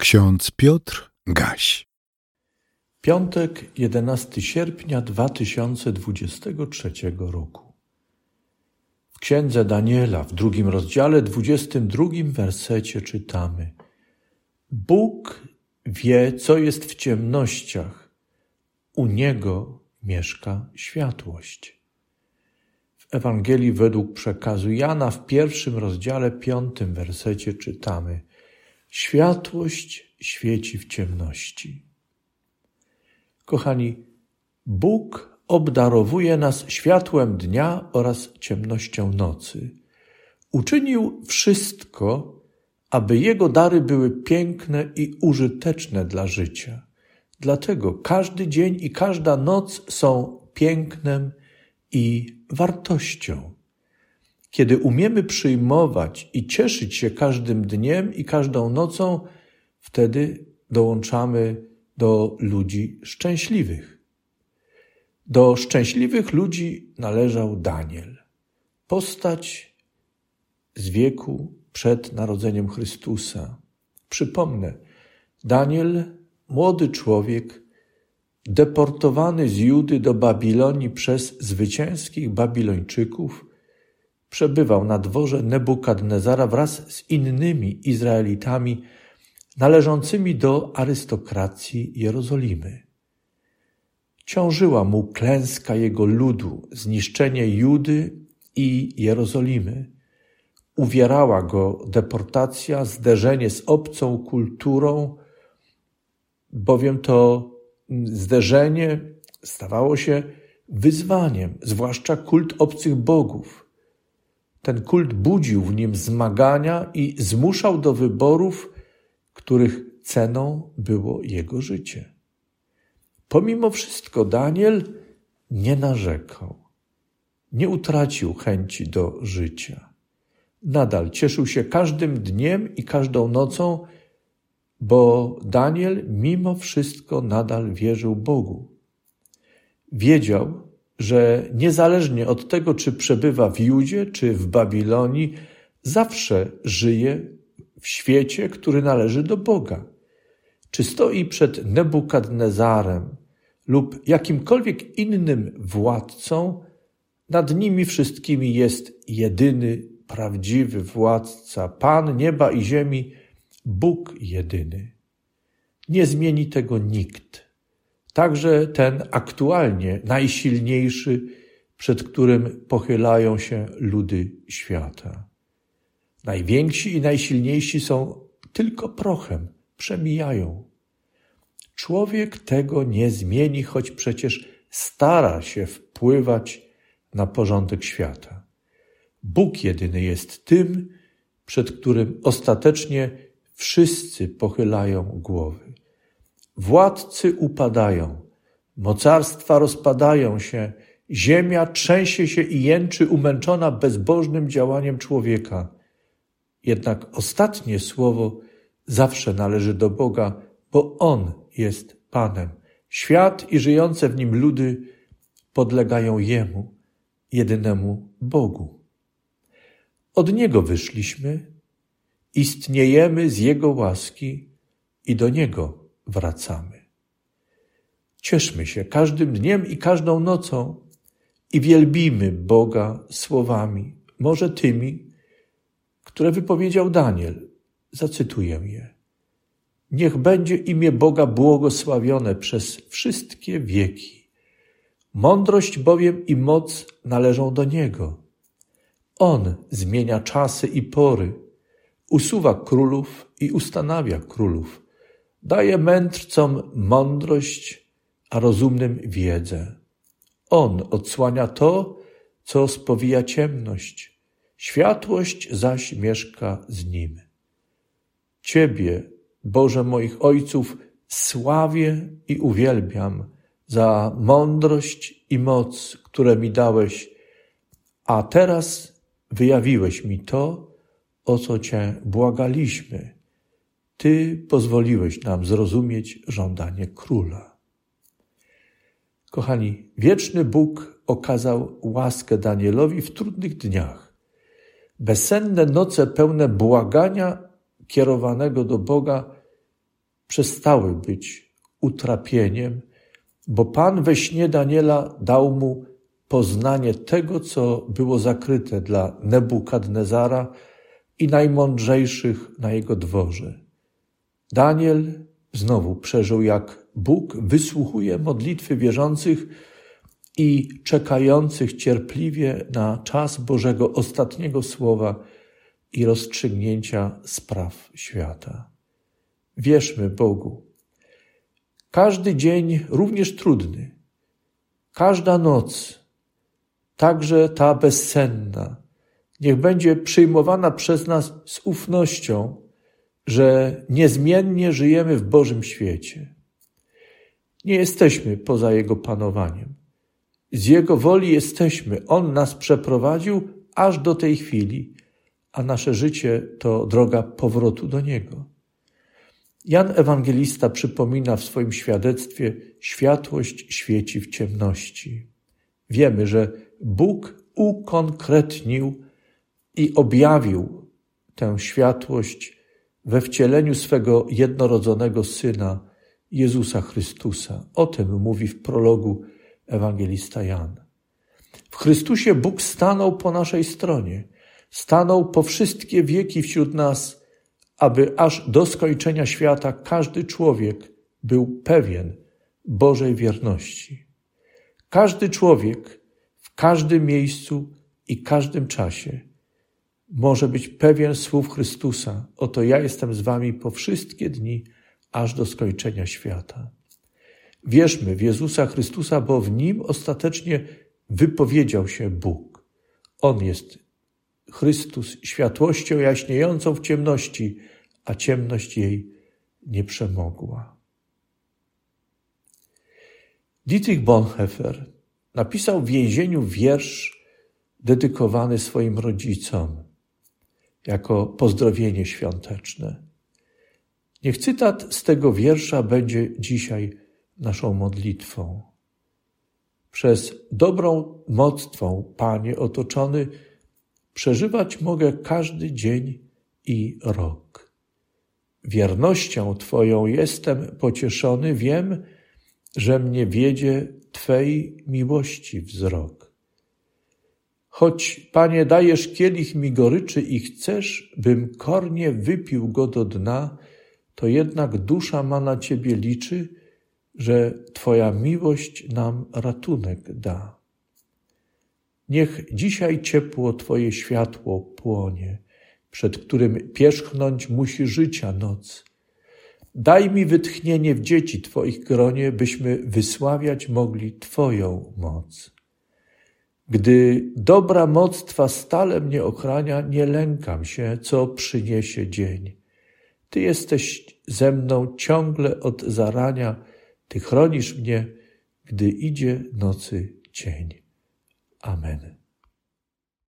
Ksiądz Piotr Gaś. Piątek, 11 sierpnia 2023 roku. W księdze Daniela w drugim rozdziale, 22 wersecie czytamy: Bóg wie, co jest w ciemnościach, u niego mieszka światłość. W Ewangelii według przekazu Jana w pierwszym rozdziale, piątym wersecie czytamy: Światłość świeci w ciemności. Kochani, Bóg obdarowuje nas światłem dnia oraz ciemnością nocy. Uczynił wszystko, aby Jego dary były piękne i użyteczne dla życia. Dlatego każdy dzień i każda noc są pięknem i wartością. Kiedy umiemy przyjmować i cieszyć się każdym dniem i każdą nocą, wtedy dołączamy do ludzi szczęśliwych. Do szczęśliwych ludzi należał Daniel, postać z wieku przed narodzeniem Chrystusa. Przypomnę, Daniel, młody człowiek, deportowany z Judy do Babilonii przez zwycięskich Babilończyków, przebywał na dworze Nebukadnezara wraz z innymi Izraelitami należącymi do arystokracji Jerozolimy. Ciążyła mu klęska jego ludu, zniszczenie Judy i Jerozolimy. Uwierała go deportacja, zderzenie z obcą kulturą, bowiem to zderzenie stawało się wyzwaniem, zwłaszcza kult obcych bogów. Ten kult budził w nim zmagania i zmuszał do wyborów, których ceną było jego życie. Pomimo wszystko Daniel nie narzekał, nie utracił chęci do życia. Nadal cieszył się każdym dniem i każdą nocą, bo Daniel mimo wszystko nadal wierzył Bogu. Wiedział, że niezależnie od tego, czy przebywa w Judzie, czy w Babilonii, zawsze żyje w świecie, który należy do Boga. Czy stoi przed Nebukadnezarem lub jakimkolwiek innym władcą, nad nimi wszystkimi jest jedyny, prawdziwy władca, Pan nieba i ziemi, Bóg jedyny. Nie zmieni tego nikt. Także ten aktualnie najsilniejszy, przed którym pochylają się ludy świata. Najwięksi i najsilniejsi są tylko prochem, przemijają. Człowiek tego nie zmieni, choć przecież stara się wpływać na porządek świata. Bóg jedyny jest tym, przed którym ostatecznie wszyscy pochylają głowy. Władcy upadają, mocarstwa rozpadają się, ziemia trzęsie się i jęczy umęczona bezbożnym działaniem człowieka. Jednak ostatnie słowo zawsze należy do Boga, bo On jest Panem. Świat i żyjące w nim ludy podlegają Jemu, jedynemu Bogu. Od Niego wyszliśmy, istniejemy z Jego łaski i do Niego wracamy. Cieszmy się każdym dniem i każdą nocą i wielbimy Boga słowami, może tymi, które wypowiedział Daniel. Zacytuję je. Niech będzie imię Boga błogosławione przez wszystkie wieki. Mądrość bowiem i moc należą do Niego. On zmienia czasy i pory, usuwa królów i ustanawia królów, daje mędrcom mądrość, a rozumnym wiedzę. On odsłania to, co spowija ciemność, światłość zaś mieszka z nim. Ciebie, Boże moich ojców, sławię i uwielbiam za mądrość i moc, które mi dałeś, a teraz wyjawiłeś mi to, o co Cię błagaliśmy. Ty pozwoliłeś nam zrozumieć żądanie króla. Kochani, wieczny Bóg okazał łaskę Danielowi w trudnych dniach. Bezsenne noce pełne błagania kierowanego do Boga przestały być utrapieniem, bo Pan we śnie Daniela dał mu poznanie tego, co było zakryte dla Nebukadnezara i najmądrzejszych na jego dworze. Daniel znowu przeżył, jak Bóg wysłuchuje modlitwy wierzących i czekających cierpliwie na czas Bożego ostatniego słowa i rozstrzygnięcia spraw świata. Wierzmy Bogu. Każdy dzień, również trudny, każda noc, także ta bezsenna, niech będzie przyjmowana przez nas z ufnością, że niezmiennie żyjemy w Bożym świecie. Nie jesteśmy poza Jego panowaniem. Z Jego woli jesteśmy. On nas przeprowadził aż do tej chwili, a nasze życie to droga powrotu do Niego. Jan Ewangelista przypomina w swoim świadectwie: światłość świeci w ciemności. Wiemy, że Bóg ukonkretnił i objawił tę światłość we wcieleniu swego jednorodzonego Syna, Jezusa Chrystusa. O tym mówi w prologu ewangelista Jan. W Chrystusie Bóg stanął po naszej stronie, stanął po wszystkie wieki wśród nas, aby aż do skończenia świata każdy człowiek był pewien Bożej wierności. Każdy człowiek w każdym miejscu i każdym czasie może być pewien słów Chrystusa: Oto ja jestem z wami po wszystkie dni, aż do skończenia świata. Wierzmy w Jezusa Chrystusa, bo w nim ostatecznie wypowiedział się Bóg. On jest Chrystus światłością jaśniejącą w ciemności, a ciemność jej nie przemogła. Dietrich Bonhoeffer napisał w więzieniu wiersz dedykowany swoim rodzicom jako pozdrowienie świąteczne. Niech cytat z tego wiersza będzie dzisiaj naszą modlitwą. Przez dobrą moc Twą, Panie, otoczony, przeżywać mogę każdy dzień i rok. Wiernością Twoją jestem pocieszony, wiem, że mnie wiedzie Twej miłości wzrok. Choć, Panie, dajesz kielich mi goryczy i chcesz, bym kornie wypił go do dna, to jednak dusza ma na Ciebie liczy, że Twoja miłość nam ratunek da. Niech dzisiaj ciepło Twoje światło płonie, przed którym pierzchnąć musi życia noc. Daj mi wytchnienie w dzieci Twoich gronie, byśmy wysławiać mogli Twoją moc. Gdy dobra moc Twa stale mnie ochrania, nie lękam się, co przyniesie dzień. Ty jesteś ze mną ciągle od zarania, Ty chronisz mnie, gdy idzie nocy cień. Amen.